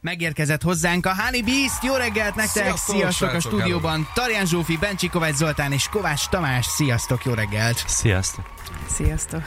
megérkezett hozzánk a Honey Beast. Jó reggelt nektek! Sziasztok, Sziasztok a stúdióban. Tarján Zsófi, Bencsi Kovács Zoltán és Kovács Tamás. Sziasztok, jó reggelt! Sziasztok! Sziasztok!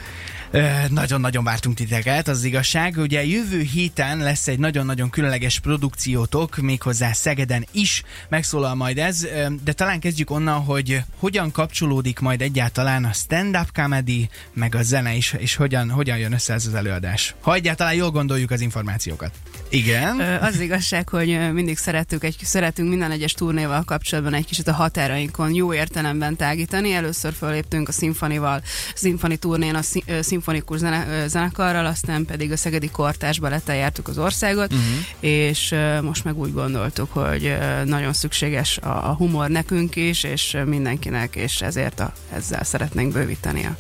Nagyon-nagyon vártunk titeket, az igazság. Ugye jövő héten lesz egy nagyon-nagyon különleges produkciótok, méghozzá Szegeden is megszólal majd ez, de talán kezdjük onnan, hogy hogyan kapcsolódik majd egyáltalán a stand-up comedy, meg a zene is, és hogyan, hogyan jön össze ez az előadás. Ha egyáltalán jól gondoljuk az információkat. Igen. Az igazság, hogy mindig szeretünk, egy, szeretünk minden egyes turnéval kapcsolatban egy kicsit a határainkon jó értelemben tágítani. Először föléptünk a szimfonival, szimfoni turnén a szimfonikus zene, zenekarral, aztán pedig a Szegedi Kortás Balettel jártuk az országot, uh-huh. és most meg úgy gondoltuk, hogy nagyon szükséges a, a humor nekünk is, és mindenkinek, és ezért a, ezzel szeretnénk bővíteni a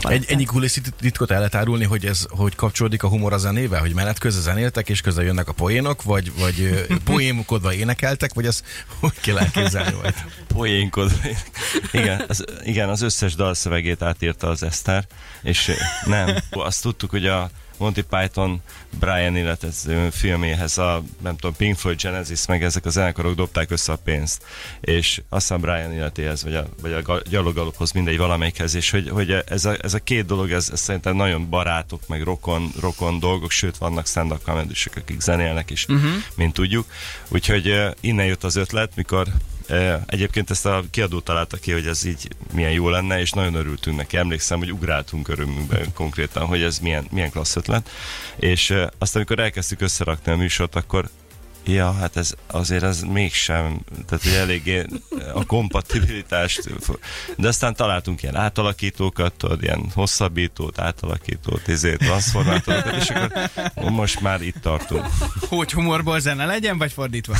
Egy, ennyi kuliszi titkot el lehet árulni, hogy ez hogy kapcsolódik a humor a zenével, hogy menet közben zenéltek, és közben jönnek a poénok, vagy, vagy ö, poémkodva énekeltek, vagy ez hogy kell elképzelni majd? Poénkod. igen, az, igen, az összes dalszövegét átírta az Eszter, és nem, azt tudtuk, hogy a Monty Python Brian életező filméhez a, nem tudom, Pink Floyd, Genesis, meg ezek a zenekarok dobták össze a pénzt, és aztán Brian életéhez, vagy a, vagy a ga- gyalogalophoz, mindegy valamelyikhez, és hogy, hogy ez, a, ez a két dolog, ez, ez szerintem nagyon barátok, meg rokon, rokon dolgok, sőt vannak stand-up comedysek, akik zenélnek is, uh-huh. mint tudjuk. Úgyhogy innen jött az ötlet, mikor Egyébként ezt a kiadó találta ki, hogy ez így milyen jó lenne, és nagyon örültünk neki. Emlékszem, hogy ugráltunk örömünkben konkrétan, hogy ez milyen, milyen klassz ötlet. És azt, amikor elkezdtük összerakni a műsort, akkor Ja, hát ez azért ez mégsem, tehát hogy eléggé a kompatibilitást, de aztán találtunk ilyen átalakítókat, tudod, ilyen hosszabbítót, átalakítót, ezért transformátorokat, és akkor most már itt tartunk. Hogy humorból zene legyen, vagy fordítva?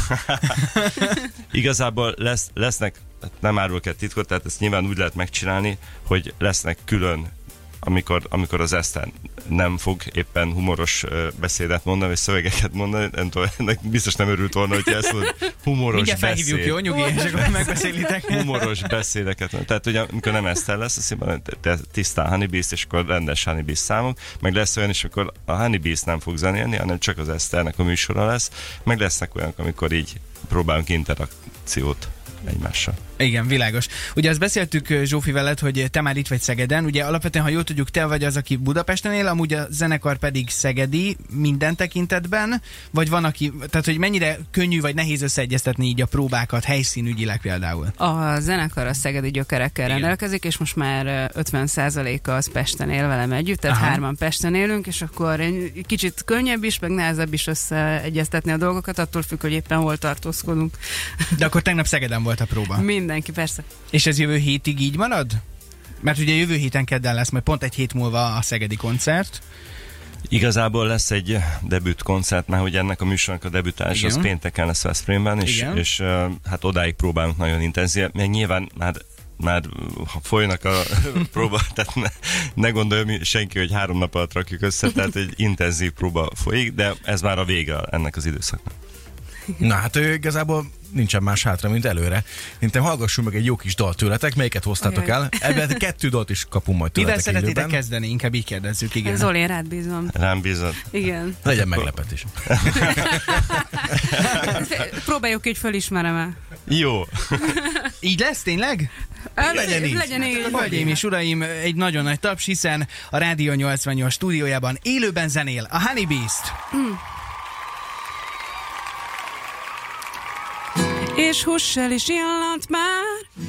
Igazából lesz, lesznek, hát nem árulok el titkot, tehát ezt nyilván úgy lehet megcsinálni, hogy lesznek külön amikor, amikor az Eszter nem fog éppen humoros beszédet mondani, vagy szövegeket mondani, nem tudom, ennek biztos nem örült volna, hogy ezt mondod, humoros Mindjárt felhívjuk, beszéd. jó? Nyugi, és akkor megbeszélitek. Humoros beszédeket. Tehát ugye, amikor nem Eszter lesz, azt mondja, te tisztán Honey Beast, és akkor rendes Honey Beast számok, meg lesz olyan is, akkor a Honey Beast nem fog zenélni, hanem csak az Eszternek a műsora lesz, meg lesznek olyanok, amikor így próbálunk interakciót egymással. Igen, világos. Ugye azt beszéltük Zsófi veled, hogy te már itt vagy Szegeden. Ugye alapvetően, ha jól tudjuk, te vagy az, aki Budapesten él, amúgy a zenekar pedig szegedi minden tekintetben, vagy van, aki, tehát hogy mennyire könnyű vagy nehéz összeegyeztetni így a próbákat helyszínügyileg például. A zenekar a szegedi gyökerekkel Igen. rendelkezik, és most már ö, 50%-a az Pesten él velem együtt, tehát Aha. Hárman Pesten élünk, és akkor egy kicsit könnyebb is, meg nehezebb is összeegyeztetni a dolgokat, attól függ, hogy éppen hol tartózkodunk. De akkor tegnap Szegeden volt a próba. Mindenki, persze. És ez jövő hétig így marad? Mert ugye jövő héten kedden lesz, majd pont egy hét múlva a szegedi koncert. Igazából lesz egy debüt koncert, mert hogy ennek a műsornak a debütás Igen. az pénteken lesz Veszprémben, és, Igen. és hát odáig próbálunk nagyon intenzív, mert nyilván már már ha folynak a próba, tehát ne, ne gondolja senki, hogy három nap alatt rakjuk össze, tehát egy intenzív próba folyik, de ez már a vége ennek az időszaknak. Na hát ő igazából nincsen más hátra, mint előre. Szerintem hallgassunk meg egy jó kis dal tőletek, melyiket hoztátok Ajaj. el. Ebben kettő dalt is kapunk majd Mivel tőletek szeretitek élőben. kezdeni? Inkább így kérdezzük, igen. Igen. Zoli, én rád bízom. Rám bízod? Igen. Legyen meglepetés. Próbáljuk így fölismerem el. Jó. Így lesz tényleg? Legyen így. Legyen így. Hölgyeim és uraim, egy nagyon nagy taps, hiszen a Rádió 88 stúdiójában élőben zenél a Honey Beast. És hussel is illant már,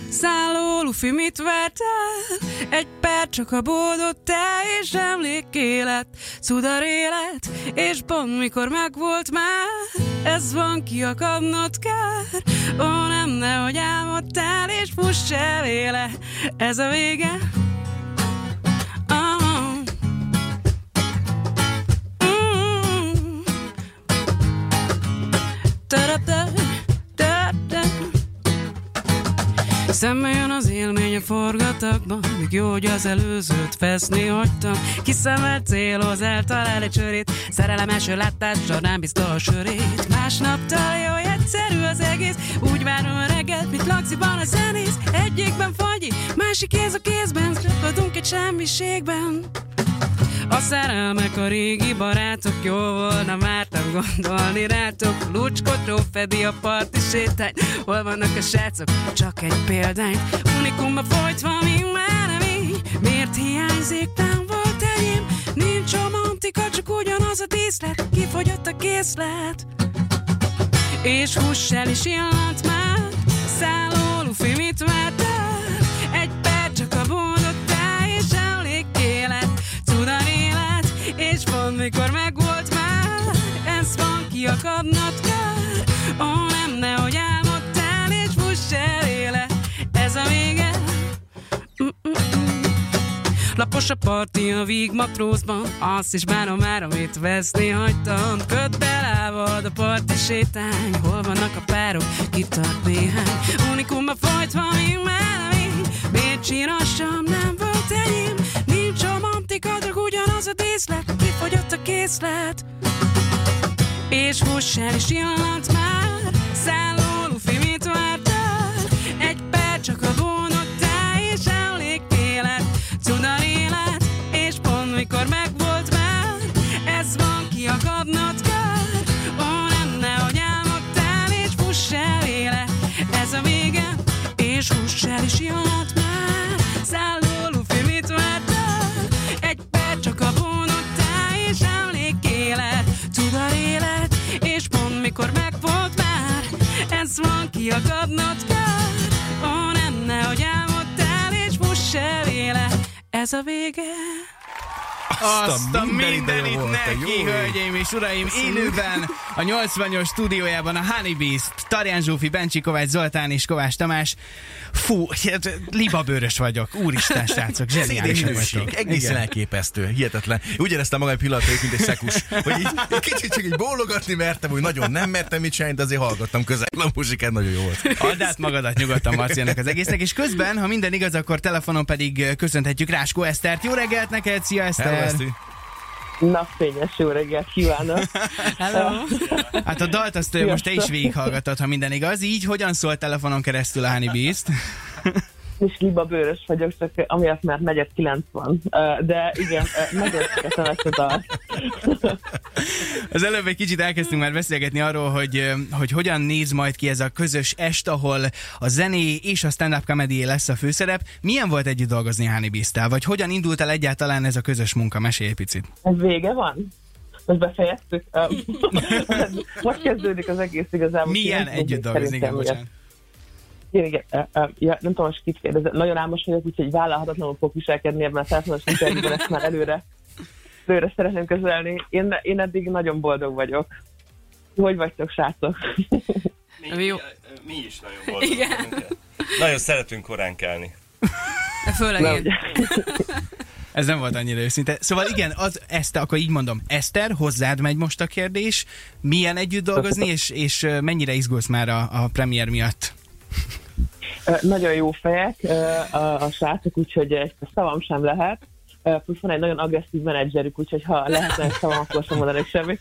szálló lufi mit vertel? Egy perc csak a boldog te és emlékélet, cudar élet, és pont mikor megvolt már, ez van kiakadnod kár. Ó, nem, nehogy álmodtál, és fuss el éle, ez a vége. Ah. Szembe jön az élmény a forgatakban Míg jó, hogy az előzőt veszni hagytam. Kiszemelt célhoz eltalál egy sörét Szerelem első látással nem biztos sörét. Másnap találja, hogy egyszerű az egész Úgy várom a reggelt, mint laxiban a zenész. Egyikben fagyi, másik kéz a kézben Szakadunk egy semmiségben A szerelmek, a régi barátok, jó volna vártam gondolni rátok. Lucskotról fedi a parti sétány, hol vannak a srácok? Csak egy példány, unikumba folytva, még már nem. Miért hiányzik, nem volt enyém? Nincs romantika, csak ugyanaz a díszlet, kifogyott a készlet. És hússel is jelent már, szálló és pont mikor megvolt már, ez van, kiakadnod kell. Ó, nem, nehogy álmodtál, és fuss el élet, ez a vége. Lapos a parti a víg matrózban Azt is bánom már, amit veszni hagytam. Köd belával a parti sétány Hol vannak a párok, kitart néhány. Unikumba folytva, még már nem így Miért csírassam, nem volt enyém. Nincs romantika, csak ugyanaz a díszlet készlet. És húss el, és illant már kiakadnod kell Ó, nem, nehogy álmodtál, és fuss el élet Ez a vége Azt a mindenit, de jó mindenit volt, neki, hölgyeim és uraim, élőben a 80-as stúdiójában a Honey Beast, Tarján Zsófi, Bencsi Kovács Zoltán és Kovács Tamás. Fú, hát libabőrös vagyok, úristen srácok, zseniálisak Szédényhőség, vagytok. egészen elképesztő, hihetetlen. Úgy éreztem magam egy pillanatra, mint egy szekus, hogy így, egy kicsit csak így bólogatni mertem, úgy nagyon nem mertem mit csinálni, de azért hallgattam közel. A muzsikát nagyon jó volt. Add át magadat nyugodtan, Marci, ennek az egésznek. És közben, ha minden igaz, akkor telefonon pedig köszönhetjük Ráskó Esztert. Jó reggelt neked, szia Eszter! Hello, Eszti. Napfényes jó reggelt kívánok! Hello! Hát a dalt azt most te is végighallgatod, ha minden igaz. Így hogyan szólt telefonon keresztül a Honey Beast? És liba bőrös vagyok, csak amiatt, mert negyed 90. Ö, De igen, szeretem ezt a dalt. Az előbb egy kicsit elkezdtünk már beszélgetni arról, hogy, hogy hogyan néz majd ki ez a közös est, ahol a zené és a stand-up comedy lesz a főszerep. Milyen volt együtt dolgozni Honey Beast-tel? Vagy hogyan indult el egyáltalán ez a közös munka? Mesélj egy picit. Ez vége van? Most befejeztük? Most kezdődik az egész igazából. Milyen együtt dolgozni? Igen, bocsánat. Igen, igen. Ö, ö, Ja, nem tudom, most kit kérdez. Nagyon álmos vagyok, úgyhogy vállalhatatlanul fogok viselkedni ebben a telefonos interjúban, ezt már előre, előre szeretném közölni. Én, én eddig nagyon boldog vagyok. Hogy vagytok, srácok? Mi, Jó. mi is nagyon boldogok Igen. vagyunk. Nagyon szeretünk korán kelni. Főleg Na, én. Ez nem volt annyira őszinte. Szóval igen, az Eszter, akkor így mondom, Eszter, hozzád megy most a kérdés. Milyen együtt dolgozni, és, és mennyire izgulsz már a, a premier miatt? Nagyon jó fejek a, a srácok, úgyhogy egy szavam sem lehet. Plusz van egy nagyon agresszív menedzserük, úgyhogy ha lehetne egy szavam, akkor sem mondanék semmit.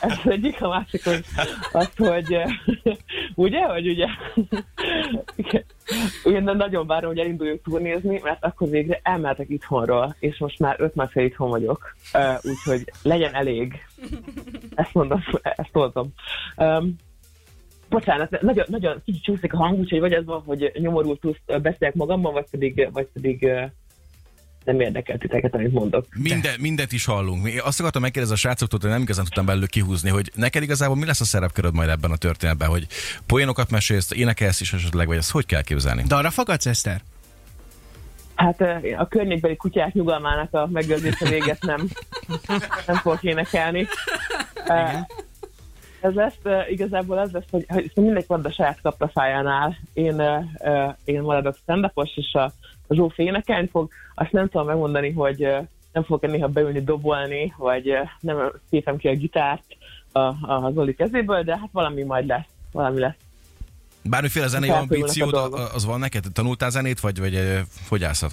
Ez egyik, a másik, hogy az, hogy ugye, hogy ugye, ugye de nagyon várom, hogy elinduljunk turnézni, mert akkor végre elmehetek itthonról, és most már öt napja itthon vagyok, úgyhogy legyen elég. Ezt mondom, ezt mondom. Bocsánat, nagyon, nagyon kicsit csúszik a hang, úgyhogy vagy ez van, hogy nyomorult plusz ö, beszélek magamban, vagy pedig, vagy pedig nem érdekel titeket, amit mondok. Minden, mindent is hallunk. Mi- Azt akartam megkérdezni a srácoktól, hogy nem igazán tudtam belőle kihúzni, hogy neked igazából mi lesz a szerepköröd majd ebben a történetben, hogy poénokat mesélsz, énekelsz is esetleg, vagy ezt hogy kell képzelni? De arra fakadsz, Eszter? Hát a környékbeli kutyák nyugalmának a megőrzése véget nem, nem fogok énekelni. Ö, Ez lesz, igazából az lesz, hogy, hogy mindenki van a saját kaptafájánál. Én, én maradok stand és a, a Zsófi énekelni fog. Azt nem tudom megmondani, hogy nem fogok néha beülni dobolni, vagy nem szépem ki a gitárt a, a Zoli kezéből, de hát valami majd lesz. Valami lesz. Bármiféle zenei a ambíciód a- az van neked? Tanultál zenét, vagy, vagy a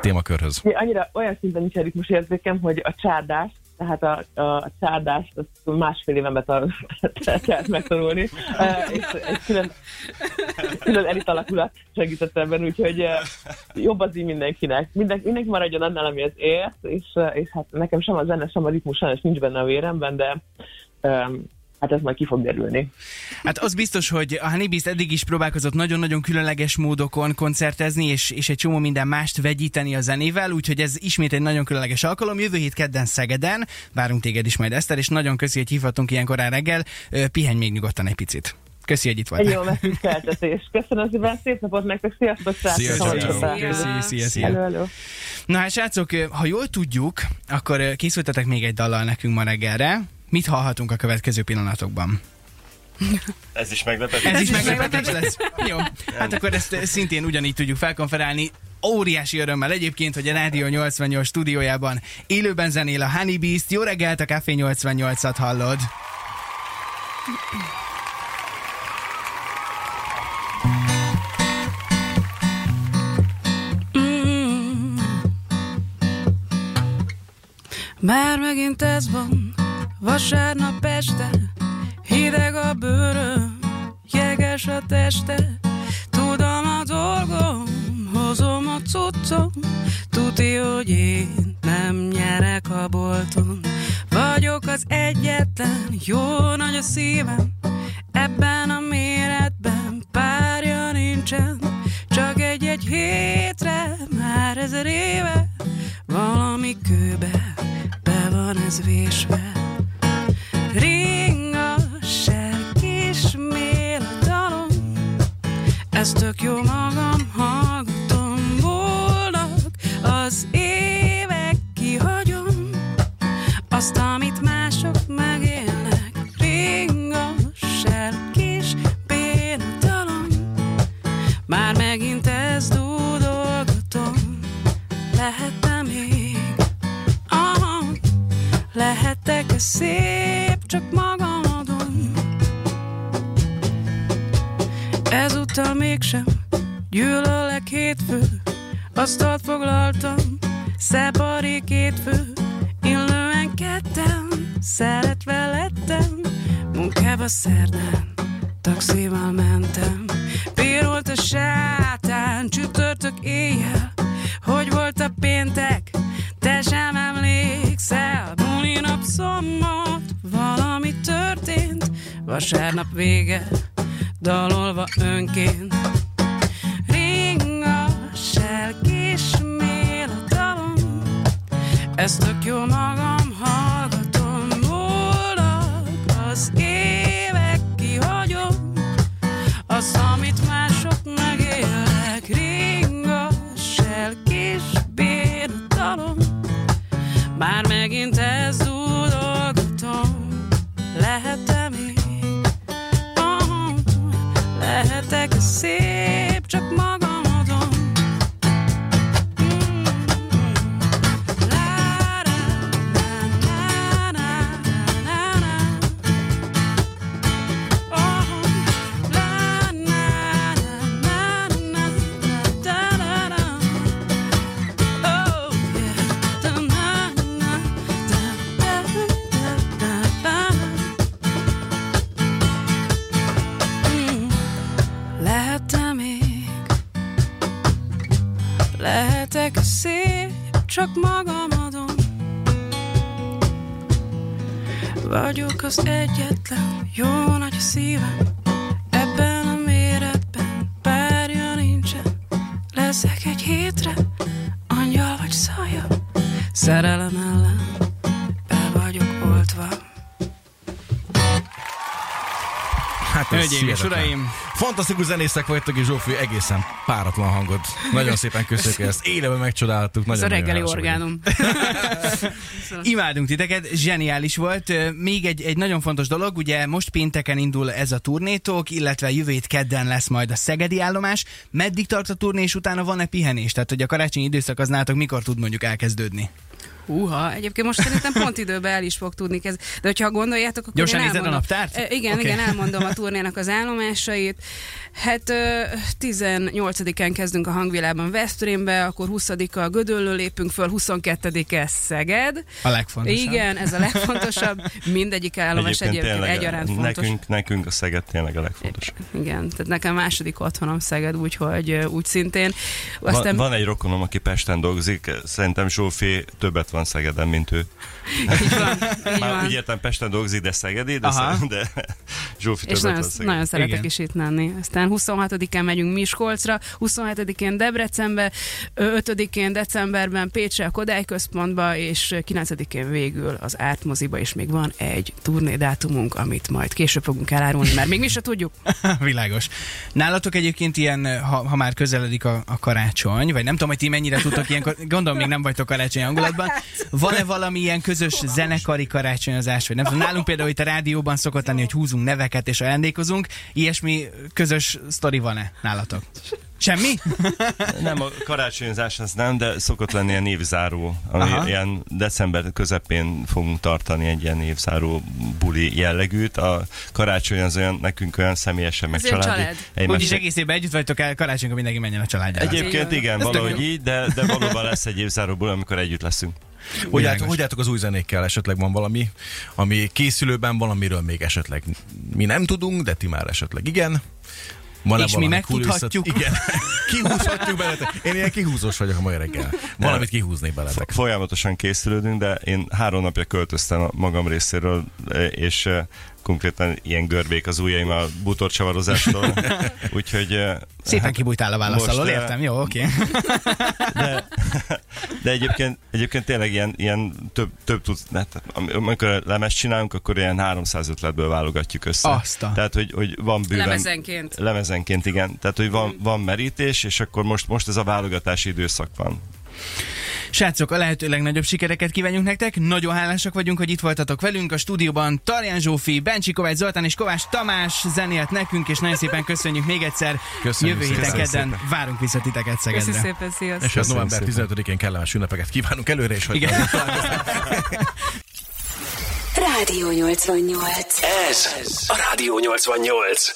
témakörhöz? Ja, annyira olyan szinten nincs ritmus érzékem, hogy a csárdás, tehát a, a, a csárdást azt másfél éven betar- kellett megtanulni. Uh, és egy külön, külön elit alakulat segített ebben, úgyhogy uh, jobb az így mindenkinek. Minden, mindenki maradjon annál, ami az ért, és, uh, és hát nekem sem a zene, sem a ritmus sajnos nincs benne a véremben, de hát ez majd ki fog derülni. Hát az biztos, hogy a Honeybeast eddig is próbálkozott nagyon-nagyon különleges módokon koncertezni, és, és egy csomó minden mást vegyíteni a zenével, úgyhogy ez ismét egy nagyon különleges alkalom. Jövő hét kedden Szegeden, várunk téged is majd Eszter, és nagyon köszi, hogy hívhatunk ilyen korán reggel. Pihenj még nyugodtan egy picit. Köszi, hogy itt voltál. jó megtiszteltetés. Köszönöm szépen, szép napot nektek, sziasztok, srácok! Szia, találkozunk. Köszi, szia, szia. Hello, hello. Na hát srácok, ha jól tudjuk, akkor készültetek még egy dallal nekünk ma reggelre. Mit hallhatunk a következő pillanatokban? Ez is meglepetés. Ez is meglepetés lesz. Jó, hát akkor ezt szintén ugyanígy tudjuk felkonferálni. Óriási örömmel egyébként, hogy a Rádió 88 stúdiójában élőben zenél a Honey Beast. Jó reggelt, a Café 88-at hallod. Mm. Már megint ez van, vasárnap este, hideg a bőröm, jeges a teste, tudom a dolgom, hozom a cuccom, tuti, hogy én nem nyerek a bolton, vagyok az egyetlen, jó nagy a szívem, ebben a méretben párja nincsen, csak egy-egy hétre, már ezer éve, valami kőbe, be van ez vésve. Mások megélnek. Ringos kis béna dalom, már megint ez dúdolgatom. Lehetne még, aha, lehetek-e szép, csak magam adom. Ezúttal mégsem gyűlölek hétfő, asztalt foglaltam, szepari két fő, illően ketten, szeretve lettem, munkába szerdán, taxival mentem, pirolt a sátán, csütörtök éjjel, hogy volt a péntek, te sem emlékszel, buli nap szombat, valami történt, vasárnap vége, dalolva önként. Ringas el kis mél a ez tök jó magam, Vagyok az egyetlen, jó nagy a szívem. Ebben a méretben párja nincsen. Leszek egy hétre, angyal vagy szaja Szerelem ellen be vagyok oltva. Hát ez Hölgyeim és uraim, Fantasztikus zenészek vagytok, és Zsófi egészen páratlan hangod. Nagyon szépen köszönjük ezt. Élőben megcsodáltuk. Ez Nagyon, a nagyon reggeli orgánum. Imádunk titeket, zseniális volt. Még egy, egy nagyon fontos dolog, ugye most pénteken indul ez a turnétok, illetve jövő hét kedden lesz majd a Szegedi állomás. Meddig tart a turné, és utána van-e pihenés? Tehát, hogy a karácsonyi időszak az nálatok mikor tud mondjuk elkezdődni? Húha, egyébként most szerintem pont időben el is fog tudni kezdeni. De hogyha gondoljátok, akkor Gyorsan én nézed a elmondom. naptárt? E, igen, Oké. igen, elmondom a turnénak az állomásait. Hát ö, 18-án kezdünk a hangvilában Veszprémbe, akkor 20-a Gödöllő lépünk föl, 22-e Szeged. A legfontosabb. Igen, ez a legfontosabb. Mindegyik állomás egyébként, egyébként egyaránt fontos. Nekünk, nekünk a Szeged tényleg a legfontosabb. Igen, tehát nekem második otthonom Szeged, úgyhogy úgy szintén. Aztán... Van, van egy rokonom, aki Pesten dolgozik, szerintem Zsófi többet van Szegeden, mint ő. Így van, így Már van. úgy értem, Pesten dolgozik, de Szegedi, de, Aha. de Zsófi És többet nagyon, van Szegeden. nagyon szeretek Igen. is itt lenni. Aztán 26-án megyünk Miskolcra, 27-én Debrecenbe, 5-én decemberben Pécsre a Kodály Központba, és 9-én végül az Ártmoziba, és még van egy turnédátumunk, amit majd később fogunk elárulni, mert még mi se tudjuk. Világos. Nálatok egyébként ilyen, ha, ha már közeledik a, a karácsony, vagy nem tudom, hogy ti mennyire tudtok ilyen, gondolom még nem vagytok karácsony hangulatban, van-e valami ilyen közös zenekari karácsonyozás, vagy nem tudom, nálunk például itt a rádióban szokott lenni, hogy húzunk neveket és ajándékozunk, ilyesmi közös sztori van-e nálatok? Semmi? Nem, a karácsonyozás az nem, de szokott lenni ilyen évzáró, ami Aha. Ilyen december közepén fogunk tartani egy ilyen évzáró buli jellegűt. A karácsony az olyan, nekünk olyan személyesen, meg családi. család. egymás- Úgyis egész évben együtt vagytok el, karácsonykor mindenki menjen a családjára. Egyébként igen, valahogy így, de, de valóban lesz egy évzáró buli, amikor együtt leszünk. Hogy, álltok, hogy álltok az új zenékkel? Esetleg van valami, ami készülőben van, amiről még esetleg mi nem tudunk, de ti már esetleg igen. van És mi megtudhatjuk. Igen, kihúzhatjuk beletek. Én ilyen kihúzós vagyok a mai reggel. Valamit kihúznék beletek. Folyamatosan készülődünk, de én három napja költöztem a magam részéről, és konkrétan ilyen görbék az ujjaim a bútorcsavarozástól. Úgyhogy... e, Szépen hát kibújtál a válasz alól, eh, értem, jó, oké. De, de egyébként, egyébként tényleg ilyen, ilyen több, több tud, hát, am- amikor lemezt csinálunk, akkor ilyen 300 ötletből válogatjuk össze. Azt a- Tehát, hogy, hogy van bőven... Lemezenként. Lemezenként, igen. Tehát, hogy van, van merítés, és akkor most, most ez a válogatási időszak van. Srácok, a lehető legnagyobb sikereket kívánjuk nektek. Nagyon hálásak vagyunk, hogy itt voltatok velünk. A stúdióban Tarján Zsófi, Bencsi Kovács Zoltán és Kovács Tamás zenélt nekünk, és nagyon szépen köszönjük még egyszer. Köszönjük Jövő héten kedden várunk vissza titeket Szegedre. szépen, sziasztok! És az november szépen. 15-én kellemes ünnepeket kívánunk előre, és hogy Igen. Rádió 88. Ez a Rádió 88.